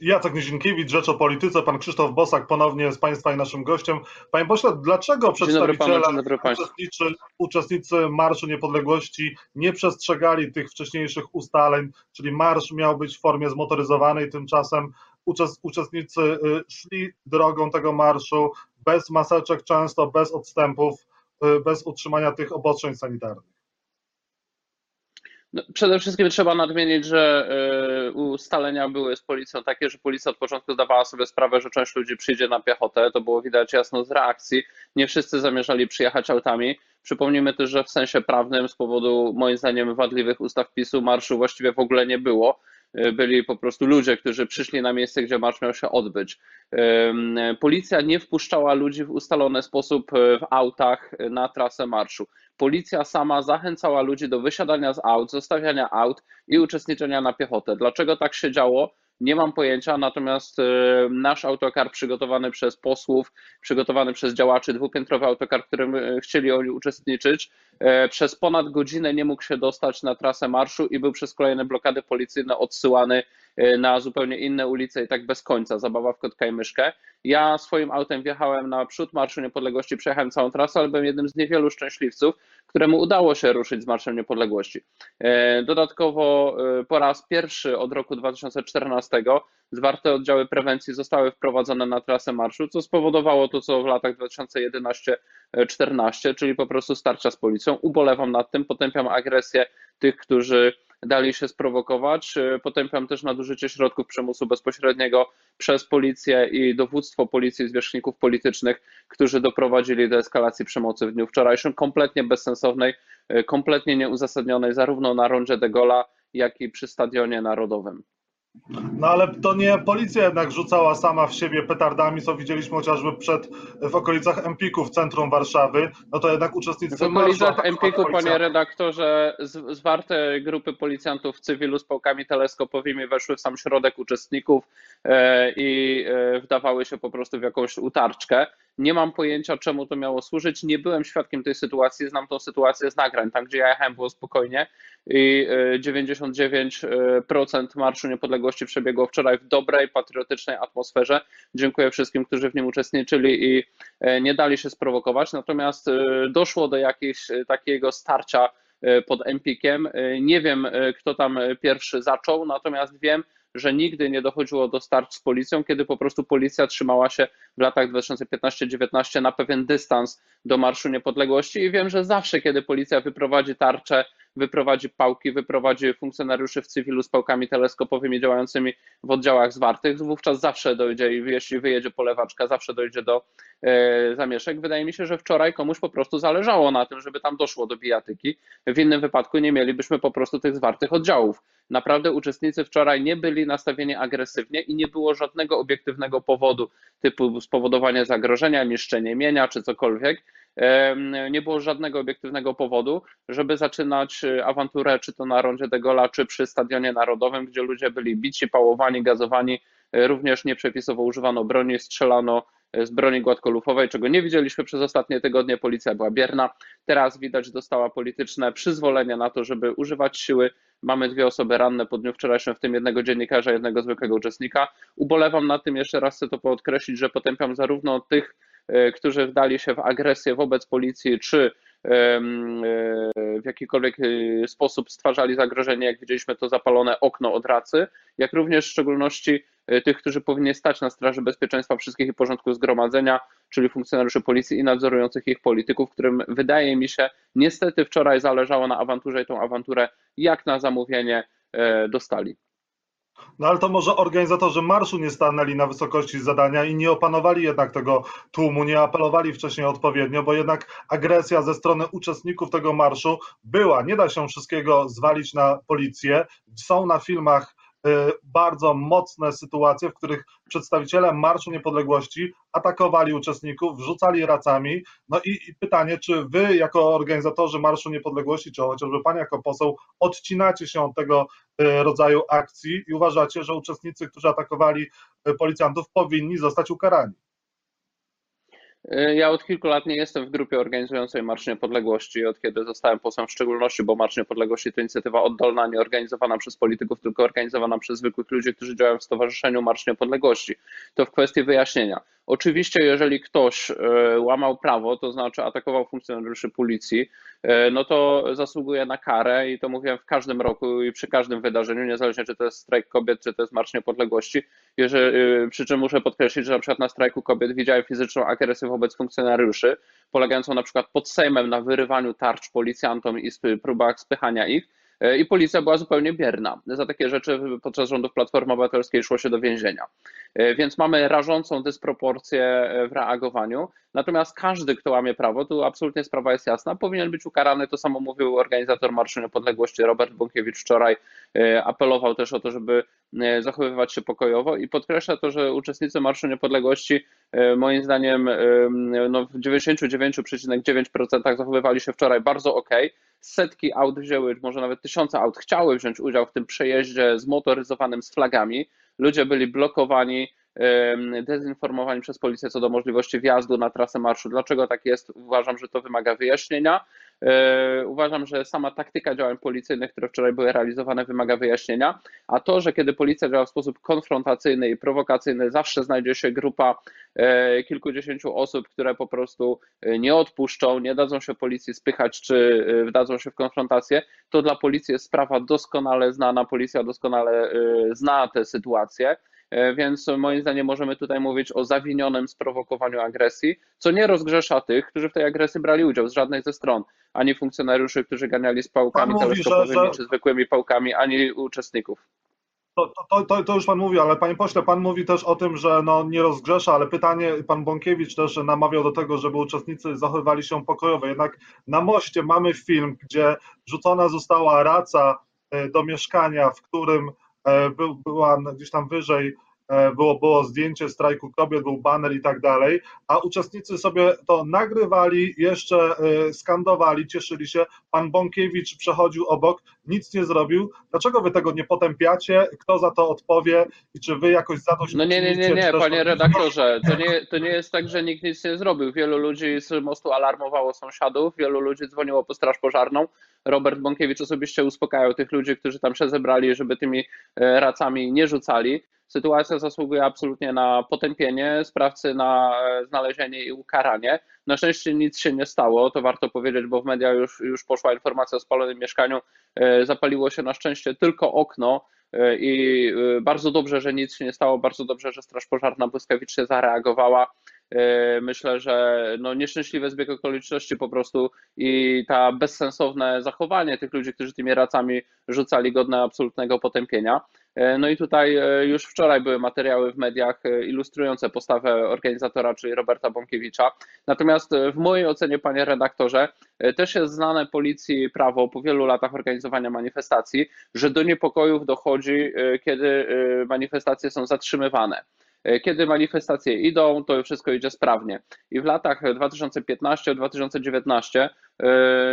Jacek Nizinkiewicz, Rzecz o Polityce, pan Krzysztof Bosak ponownie jest Państwa i naszym gościem. Panie pośle, dlaczego przedstawiciele, uczestnicy, uczestnicy Marszu Niepodległości nie przestrzegali tych wcześniejszych ustaleń, czyli marsz miał być w formie zmotoryzowanej, tymczasem uczestnicy y, szli drogą tego marszu bez maseczek, często bez odstępów, y, bez utrzymania tych obostrzeń sanitarnych? No, przede wszystkim trzeba nadmienić, że y, ustalenia były z policją takie, że policja od początku zdawała sobie sprawę, że część ludzi przyjdzie na piechotę. To było widać jasno z reakcji. Nie wszyscy zamierzali przyjechać autami. Przypomnijmy też, że w sensie prawnym z powodu moim zdaniem wadliwych ustaw PiSu marszu właściwie w ogóle nie było. Y, byli po prostu ludzie, którzy przyszli na miejsce, gdzie marsz miał się odbyć. Policja nie wpuszczała ludzi w ustalony sposób y, w autach na trasę marszu. Policja sama zachęcała ludzi do wysiadania z aut, zostawiania aut i uczestniczenia na piechotę. Dlaczego tak się działo? Nie mam pojęcia, natomiast y, nasz autokar przygotowany przez posłów, przygotowany przez działaczy, dwupiętrowy autokar, w którym chcieli oni uczestniczyć, przez ponad godzinę nie mógł się dostać na trasę marszu i był przez kolejne blokady policyjne odsyłany na zupełnie inne ulice i tak bez końca, zabawa w kotka i myszkę. Ja swoim autem wjechałem na przód Marszu Niepodległości, przejechałem całą trasę, ale byłem jednym z niewielu szczęśliwców, któremu udało się ruszyć z Marszem Niepodległości. Y, dodatkowo y, po raz pierwszy od roku 2014 zwarte oddziały prewencji zostały wprowadzone na trasę marszu, co spowodowało to, co w latach 2011-14, czyli po prostu starcia z policją. Ubolewam nad tym, potępiam agresję tych, którzy dali się sprowokować. E, potępiam też nadużycie środków przymusu bezpośredniego przez policję i dowództwo policji, zwierzchników politycznych, którzy doprowadzili do eskalacji przemocy w dniu wczorajszym, kompletnie bezsensownej, e, kompletnie nieuzasadnionej zarówno na rondzie de Gola, jak i przy Stadionie Narodowym. No ale to nie policja jednak rzucała sama w siebie petardami, co widzieliśmy chociażby przed, w okolicach Empiku w centrum Warszawy, no to jednak uczestnicy W okolicach Empiku, panie redaktorze, zwarte grupy policjantów w cywilu z pałkami teleskopowymi weszły w sam środek uczestników e, i e, wdawały się po prostu w jakąś utarczkę. Nie mam pojęcia, czemu to miało służyć. Nie byłem świadkiem tej sytuacji, znam tą sytuację z nagrań. Tam, gdzie ja jechałem, było spokojnie i 99% e, Marszu Niepodległości przebiegło wczoraj w dobrej, patriotycznej atmosferze. Dziękuję wszystkim, którzy w nim uczestniczyli i e, nie dali się sprowokować. Natomiast e, doszło do jakiegoś takiego starcia pod Empikiem. Nie wiem, kto tam pierwszy zaczął, natomiast wiem, że nigdy nie dochodziło do starć z policją, kiedy po prostu policja trzymała się w latach 2015-19 na pewien dystans do Marszu Niepodległości. I wiem, że zawsze, kiedy policja wyprowadzi tarczę, wyprowadzi pałki, wyprowadzi funkcjonariuszy w cywilu z pałkami teleskopowymi działającymi w oddziałach zwartych, wówczas zawsze dojdzie jeśli wyjedzie polewaczka, zawsze dojdzie do e, zamieszek. Wydaje mi się, że wczoraj komuś po prostu zależało na tym, żeby tam doszło do bijatyki. W innym wypadku nie mielibyśmy po prostu tych zwartych oddziałów. Naprawdę uczestnicy wczoraj nie byli nastawieni agresywnie i nie było żadnego obiektywnego powodu, typu spowodowanie zagrożenia, niszczenie mienia czy cokolwiek. Nie było żadnego obiektywnego powodu, żeby zaczynać e, awanturę, czy to na rondzie de Gola, czy przy Stadionie Narodowym, gdzie ludzie byli bici, pałowani, gazowani. E, również nieprzepisowo używano broni, strzelano e, z broni gładkolufowej, czego nie widzieliśmy przez ostatnie tygodnie. Policja była bierna. Teraz widać dostała polityczne przyzwolenie na to, żeby używać siły. Mamy dwie osoby ranne po dniu wczorajszym, w tym jednego dziennikarza, jednego zwykłego uczestnika. Ubolewam na tym, jeszcze raz chcę to podkreślić, że potępiam zarówno tych, którzy wdali się w agresję wobec policji, czy e, w jakikolwiek sposób stwarzali zagrożenie, jak widzieliśmy to zapalone okno od racy, jak również w szczególności E, tych, którzy powinni stać na straży bezpieczeństwa wszystkich i porządku zgromadzenia, czyli funkcjonariuszy policji i nadzorujących ich polityków, którym wydaje mi się niestety wczoraj zależało na awanturze i tą awanturę jak na zamówienie e, dostali. No ale to może organizatorzy marszu nie stanęli na wysokości zadania i nie opanowali jednak tego tłumu, nie apelowali wcześniej odpowiednio, bo jednak agresja ze strony uczestników tego marszu była. Nie da się wszystkiego zwalić na policję. Są na filmach bardzo mocne sytuacje, w których przedstawiciele Marszu Niepodległości atakowali uczestników, wrzucali racami. No i, i, pytanie, czy wy jako organizatorzy Marszu Niepodległości, czy chociażby pan jako poseł, odcinacie się od tego y, rodzaju akcji i uważacie, że uczestnicy, którzy atakowali y, policjantów, powinni zostać ukarani? Y, ja od kilku lat nie jestem w grupie organizującej Marsz Niepodległości, od kiedy zostałem posłem w szczególności, bo Marsz Niepodległości to inicjatywa oddolna, nie organizowana przez polityków, tylko organizowana przez zwykłych ludzi, którzy działają w Stowarzyszeniu Marsz Niepodległości. To w kwestii wyjaśnienia. Oczywiście, jeżeli ktoś y, łamał prawo, to znaczy atakował funkcjonariuszy policji, y, no to zasługuje na karę i to mówiłem w każdym roku i przy każdym wydarzeniu, niezależnie czy to jest strajk kobiet, czy to jest Marsz Niepodległości. Jeżeli, przy czym muszę podkreślić, że na przykład na strajku kobiet widziałem fizyczną agresję wobec funkcjonariuszy, polegającą na przykład pod Sejmem na wyrywaniu tarcz policjantom i próbach spychania ich. E, I policja była zupełnie bierna. Za takie rzeczy podczas rządów Platformy Obywatelskiej szło się do więzienia. E, więc mamy rażącą dysproporcję e, w reagowaniu. Natomiast każdy, kto łamie prawo, tu absolutnie sprawa jest jasna, powinien być ukarany. To samo mówił organizator Marszu Niepodległości Robert Bąkiewicz wczoraj. Apelował też o to, żeby zachowywać się pokojowo i podkreśla to, że uczestnicy Marszu Niepodległości moim zdaniem no, w 99,9% zachowywali się wczoraj bardzo ok setki aut wzięły, może nawet tysiące aut chciały wziąć udział w tym przejeździe zmotoryzowanym z flagami. Ludzie byli blokowani, dezinformowani przez policję co do możliwości wjazdu na trasę marszu. Dlaczego tak jest? Uważam, że to wymaga wyjaśnienia. E, uważam, że sama taktyka działań policyjnych, które wczoraj były realizowane, wymaga wyjaśnienia, a to, że kiedy policja działa w sposób konfrontacyjny i prowokacyjny, zawsze znajdzie się grupa e, kilkudziesięciu osób, które po prostu e, nie odpuszczą, nie dadzą się policji spychać czy wdadzą się w konfrontację, to dla policji jest sprawa doskonale znana, policja doskonale zna tę sytuację. E, więc moim zdaniem możemy tutaj mówić o zawinionym sprowokowaniu agresji, co nie rozgrzesza tych, którzy w tej agresji brali udział z żadnej ze stron, ani funkcjonariuszy, którzy ganiali z pałkami teleskopowymi że... czy zwykłymi pałkami, ani uczestników. To, to, to, to, już pan mówi, ale panie pośle, pan mówi też o tym, że no nie rozgrzesza, ale pytanie, pan Bąkiewicz też namawiał do tego, żeby uczestnicy zachowywali się pokojowo. Jednak na moście mamy film, gdzie rzucona została raca e, do mieszkania, w którym był, była gdzieś tam wyżej, e, było, było zdjęcie strajku kobiet, był baner i tak dalej, a uczestnicy sobie to nagrywali, jeszcze e, skandowali, cieszyli się. Pan Bąkiewicz przechodził obok, nic nie zrobił. Dlaczego wy tego nie potępiacie? Kto za to odpowie i czy wy jakoś zadość No nie, nie, nie, nie, panie redaktorze, to nie, to nie jest tak, że nikt nic nie zrobił. Wielu ludzi z mostu alarmowało sąsiadów, wielu ludzi dzwoniło po straż pożarną. Robert Bąkiewicz osobiście uspokajał tych ludzi, którzy tam się zebrali, żeby tymi e, racami nie rzucali. Sytuacja zasługuje absolutnie na potępienie, sprawcy na e, znalezienie i ukaranie. Na szczęście nic się nie stało, to warto powiedzieć, bo w mediach już, już poszła informacja o spalonym mieszkaniu. E, zapaliło się na szczęście tylko okno i bardzo dobrze, że nic się nie stało, bardzo dobrze, że Straż Pożarna błyskawicznie zareagowała. E, myślę, że no nieszczęśliwy zbieg okoliczności po prostu i ta bezsensowne zachowanie tych ludzi, którzy tymi racami rzucali godne absolutnego potępienia. E, no i tutaj e, już wczoraj były materiały w mediach ilustrujące postawę organizatora, czyli Roberta Bąkiewicza. Natomiast w mojej ocenie, panie redaktorze, też jest znane policji prawo po wielu latach organizowania manifestacji, że do niepokojów dochodzi, kiedy manifestacje są zatrzymywane. E, kiedy manifestacje idą, to wszystko idzie sprawnie. I w latach 2015-2019 e,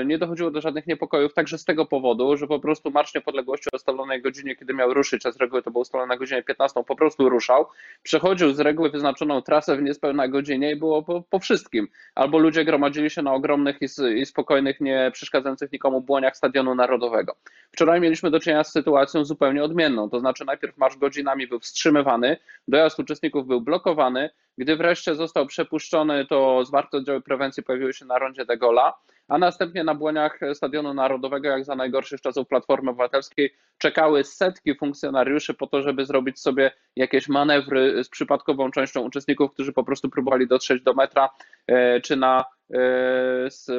nie dochodziło do żadnych niepokojów, także z tego powodu, że po prostu Marsz Niepodległości o ustalonej godzinie, kiedy miał ruszyć, a z reguły to było ustalone na godzinę 15, po prostu ruszał, przechodził z reguły wyznaczoną trasę w niespełna godzinie i było po, po wszystkim. Albo ludzie gromadzili się na ogromnych i, i spokojnych, nie przeszkadzających nikomu błoniach Stadionu Narodowego. Wczoraj mieliśmy do czynienia z sytuacją zupełnie odmienną, to znaczy najpierw marsz godzinami był wstrzymywany, dojazd uczestników był blokowany, gdy wreszcie został przepuszczony, to zwarte oddziały prewencji pojawiły się na rondzie de Gola, a następnie na błoniach Stadionu Narodowego, jak za najgorszych czasów Platformy Obywatelskiej, czekały setki funkcjonariuszy po to, żeby zrobić sobie jakieś manewry z przypadkową częścią uczestników, którzy po prostu próbowali dotrzeć do metra e, czy na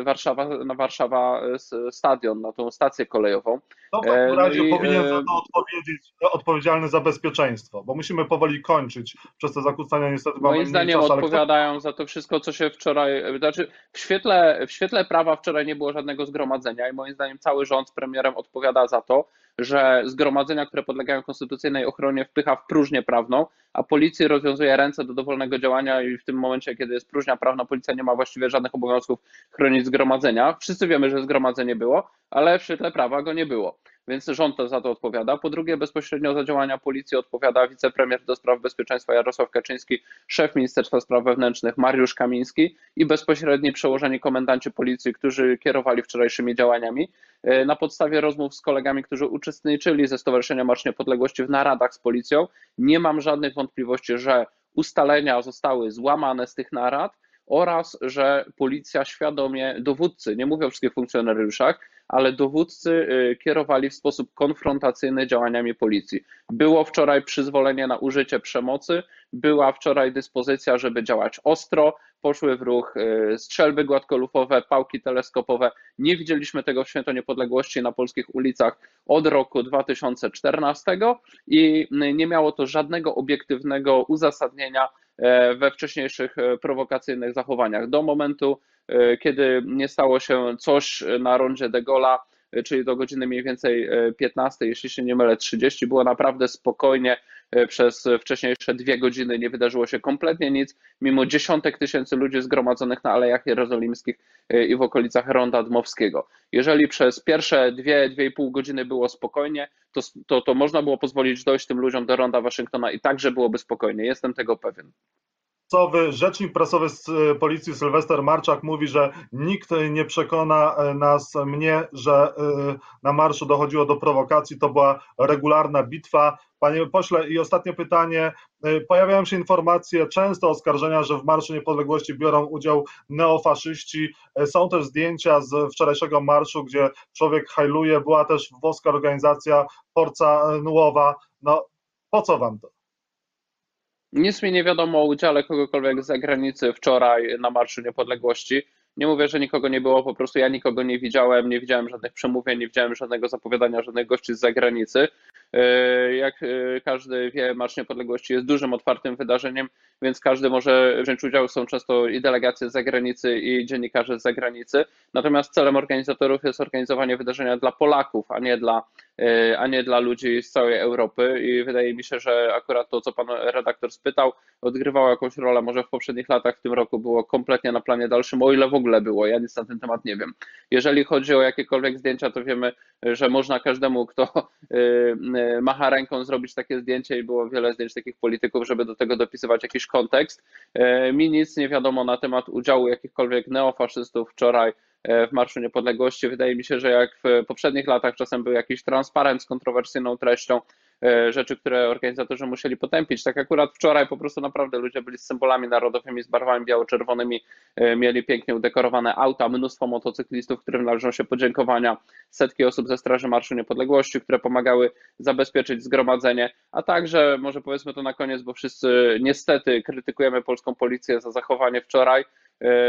Warszawa, na Warszawa stadion, na tą stację kolejową. To w takim e, razie no powinien e, za to odpowiedzieć odpowiedzialny za bezpieczeństwo, bo musimy powoli kończyć przez te zakłócania niestety Moim zdaniem czas, odpowiadają kto... za to wszystko, co się wczoraj, znaczy w świetle, w świetle prawa wczoraj nie było żadnego zgromadzenia i moim zdaniem cały rząd z premierem odpowiada za to, że zgromadzenia, które podlegają konstytucyjnej ochronie, wpycha w próżnię prawną, a policji rozwiązuje ręce do dowolnego działania i w tym momencie, kiedy jest próżnia prawna, policja nie ma właściwie żadnych obowiązków chronić zgromadzenia. Wszyscy wiemy, że zgromadzenie było, ale w świetle prawa go nie było. Więc rząd za to odpowiada. Po drugie, bezpośrednio za działania policji odpowiada wicepremier do spraw bezpieczeństwa Jarosław Kaczyński, szef Ministerstwa Spraw Wewnętrznych Mariusz Kamiński i bezpośredni przełożeni komendanci policji, którzy kierowali wczorajszymi działaniami. E, na podstawie rozmów z kolegami, którzy uczestniczyli ze Stowarzyszenia Marsz Niepodległości w naradach z policją, nie mam żadnych wątpliwości, że ustalenia zostały złamane z tych narad oraz że policja świadomie, dowódcy, nie mówię o wszystkich funkcjonariuszach, ale dowódcy y, kierowali w sposób konfrontacyjny działaniami policji. Było wczoraj przyzwolenie na użycie przemocy, była wczoraj dyspozycja, żeby działać ostro, poszły w ruch y, strzelby gładkolufowe, pałki teleskopowe. Nie widzieliśmy tego w Święto Niepodległości na polskich ulicach od roku 2014 i nie miało to żadnego obiektywnego uzasadnienia we wcześniejszych e, prowokacyjnych zachowaniach. Do momentu, e, kiedy nie stało się coś na rondzie de Gaulle'a, czyli do godziny mniej więcej 15, jeśli się nie mylę, 30, było naprawdę spokojnie E, przez wcześniejsze dwie godziny nie wydarzyło się kompletnie nic, mimo dziesiątek tysięcy ludzi zgromadzonych na Alejach Jerozolimskich e, i w okolicach Ronda Dmowskiego. Jeżeli przez pierwsze dwie, dwie i pół godziny było spokojnie, to, to, to można było pozwolić dojść tym ludziom do Ronda Waszyngtona i także byłoby spokojnie. Jestem tego pewien rzecznik prasowy z e, policji Sylwester Marczak mówi, że nikt nie przekona nas, mnie, że na marszu dochodziło do prowokacji. To była regularna bitwa. Panie pośle, i ostatnie pytanie. Y, pojawiają się informacje, często oskarżenia, że w Marszu Niepodległości biorą udział neofaszyści. Y, są też zdjęcia z wczorajszego marszu, gdzie człowiek hajluje. Była też włoska organizacja Forza Nuowa. No, po co wam to? Nic mi nie wiadomo o udziale kogokolwiek z zagranicy wczoraj na Marszu Niepodległości. Nie mówię, że nikogo nie było, po prostu ja nikogo nie widziałem, nie widziałem żadnych przemówień, nie widziałem żadnego zapowiadania, żadnych gości z zagranicy. E, jak e, każdy wie, Marsz Niepodległości jest dużym, otwartym wydarzeniem, więc każdy może wziąć udział. Są często i delegacje z zagranicy, i dziennikarze z zagranicy. Natomiast celem organizatorów jest organizowanie wydarzenia dla Polaków, a nie dla, a nie dla ludzi z całej Europy. I wydaje mi się, że akurat to, co pan redaktor spytał, odgrywało jakąś rolę. Może w poprzednich latach, w tym roku było kompletnie na planie dalszym, o ile w ogóle było. Ja nic na ten temat nie wiem. Jeżeli chodzi o jakiekolwiek zdjęcia, to wiemy, że można każdemu, kto Y, macha ręką zrobić takie zdjęcie i było wiele zdjęć takich polityków, żeby do tego dopisywać jakiś kontekst. Mi nic nie wiadomo na temat udziału jakichkolwiek neofaszystów wczoraj w Marszu Niepodległości. Wydaje mi się, że jak w poprzednich latach czasem był jakiś transparent z kontrowersyjną treścią, E, rzeczy, które organizatorzy musieli potępić. Tak akurat wczoraj po prostu naprawdę ludzie byli z symbolami narodowymi, z barwami biało-czerwonymi, e, mieli pięknie udekorowane auta, mnóstwo motocyklistów, którym należą się podziękowania, setki osób ze Straży Marszu Niepodległości, które pomagały zabezpieczyć zgromadzenie, a także, może powiedzmy to na koniec, bo wszyscy niestety krytykujemy polską policję za zachowanie wczoraj, E,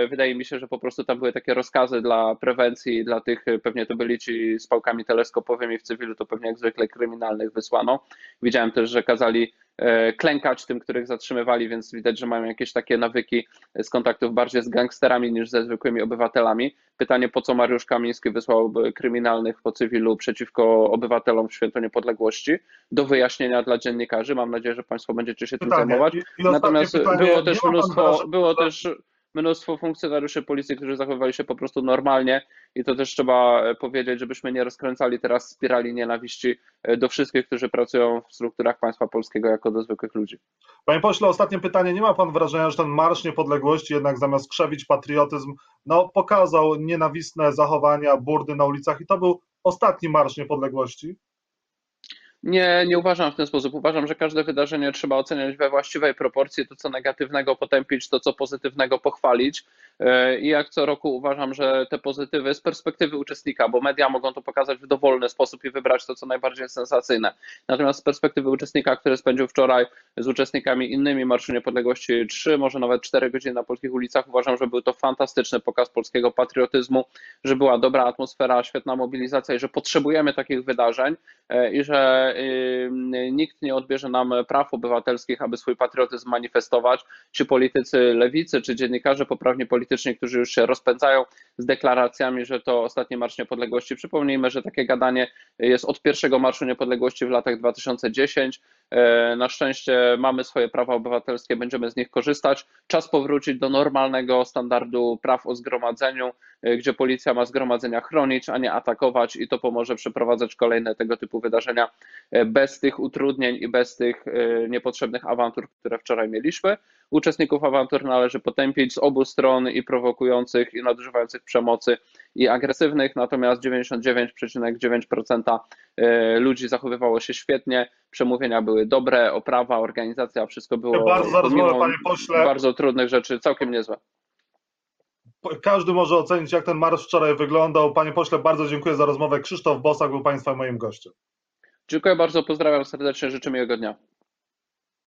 wydaje mi się, że po prostu tam były takie rozkazy dla prewencji, dla tych, e, pewnie to byli ci z pałkami teleskopowymi w cywilu, to pewnie jak zwykle kryminalnych wysłano. Widziałem też, że kazali e, klękać tym, których zatrzymywali, więc widać, że mają jakieś takie nawyki z kontaktów bardziej z gangsterami niż ze zwykłymi obywatelami. Pytanie, po co Mariusz Kamiński wysłał kryminalnych po cywilu przeciwko obywatelom w Święto Niepodległości? Do wyjaśnienia dla dziennikarzy. Mam nadzieję, że Państwo będziecie się tym zajmować. Natomiast pytanie, było też mnóstwo, było też mnóstwo funkcjonariuszy policji, którzy zachowywali się po prostu normalnie i to też trzeba e, powiedzieć, żebyśmy nie rozkręcali teraz spirali nienawiści e, do wszystkich, którzy pracują w strukturach państwa polskiego jako do zwykłych ludzi. Panie pośle, ostatnie pytanie. Nie ma pan wrażenia, że ten Marsz Niepodległości jednak zamiast krzewić patriotyzm, no pokazał nienawistne zachowania, burdy na ulicach i to był ostatni Marsz Niepodległości? Nie, nie uważam w ten sposób. Uważam, że każde wydarzenie trzeba oceniać we właściwej proporcji, to co negatywnego potępić, to co pozytywnego pochwalić. E, I jak co roku uważam, że te pozytywy z perspektywy uczestnika, bo media mogą to pokazać w dowolny sposób i wybrać to, co najbardziej sensacyjne. Natomiast z perspektywy uczestnika, który spędził wczoraj z uczestnikami innymi Marszu Niepodległości 3, może nawet 4 godziny na polskich ulicach, uważam, że był to fantastyczny pokaz polskiego patriotyzmu, że była dobra atmosfera, świetna mobilizacja i że potrzebujemy takich wydarzeń e, i że nikt nie odbierze nam praw obywatelskich, aby swój patriotyzm manifestować, czy politycy lewicy, czy dziennikarze poprawnie którzy już się rozpędzają z deklaracjami, że to ostatni Marsz Niepodległości. Przypomnijmy, że takie gadanie jest od pierwszego Marszu Niepodległości w latach 2010, E, na szczęście mamy swoje prawa obywatelskie, będziemy z nich korzystać. Czas powrócić do normalnego standardu praw o zgromadzeniu, e, gdzie policja ma zgromadzenia chronić, a nie atakować, i to pomoże przeprowadzać kolejne tego typu wydarzenia e, bez tych utrudnień i bez tych niepotrzebnych awantur, które wczoraj mieliśmy. Uczestników awantur należy potępić z obu stron i prowokujących, i nadużywających przemocy, i agresywnych, natomiast 99,9% ludzi zachowywało się świetnie, przemówienia były dobre, oprawa, organizacja, wszystko było bardzo za rozmowę, panie pośle. bardzo trudnych rzeczy, całkiem niezłe. Każdy może ocenić, jak ten marsz wczoraj wyglądał. Panie pośle, bardzo dziękuję za rozmowę. Krzysztof Bosak był Państwa moim gościem. Dziękuję bardzo, pozdrawiam serdecznie, życzę miłego dnia.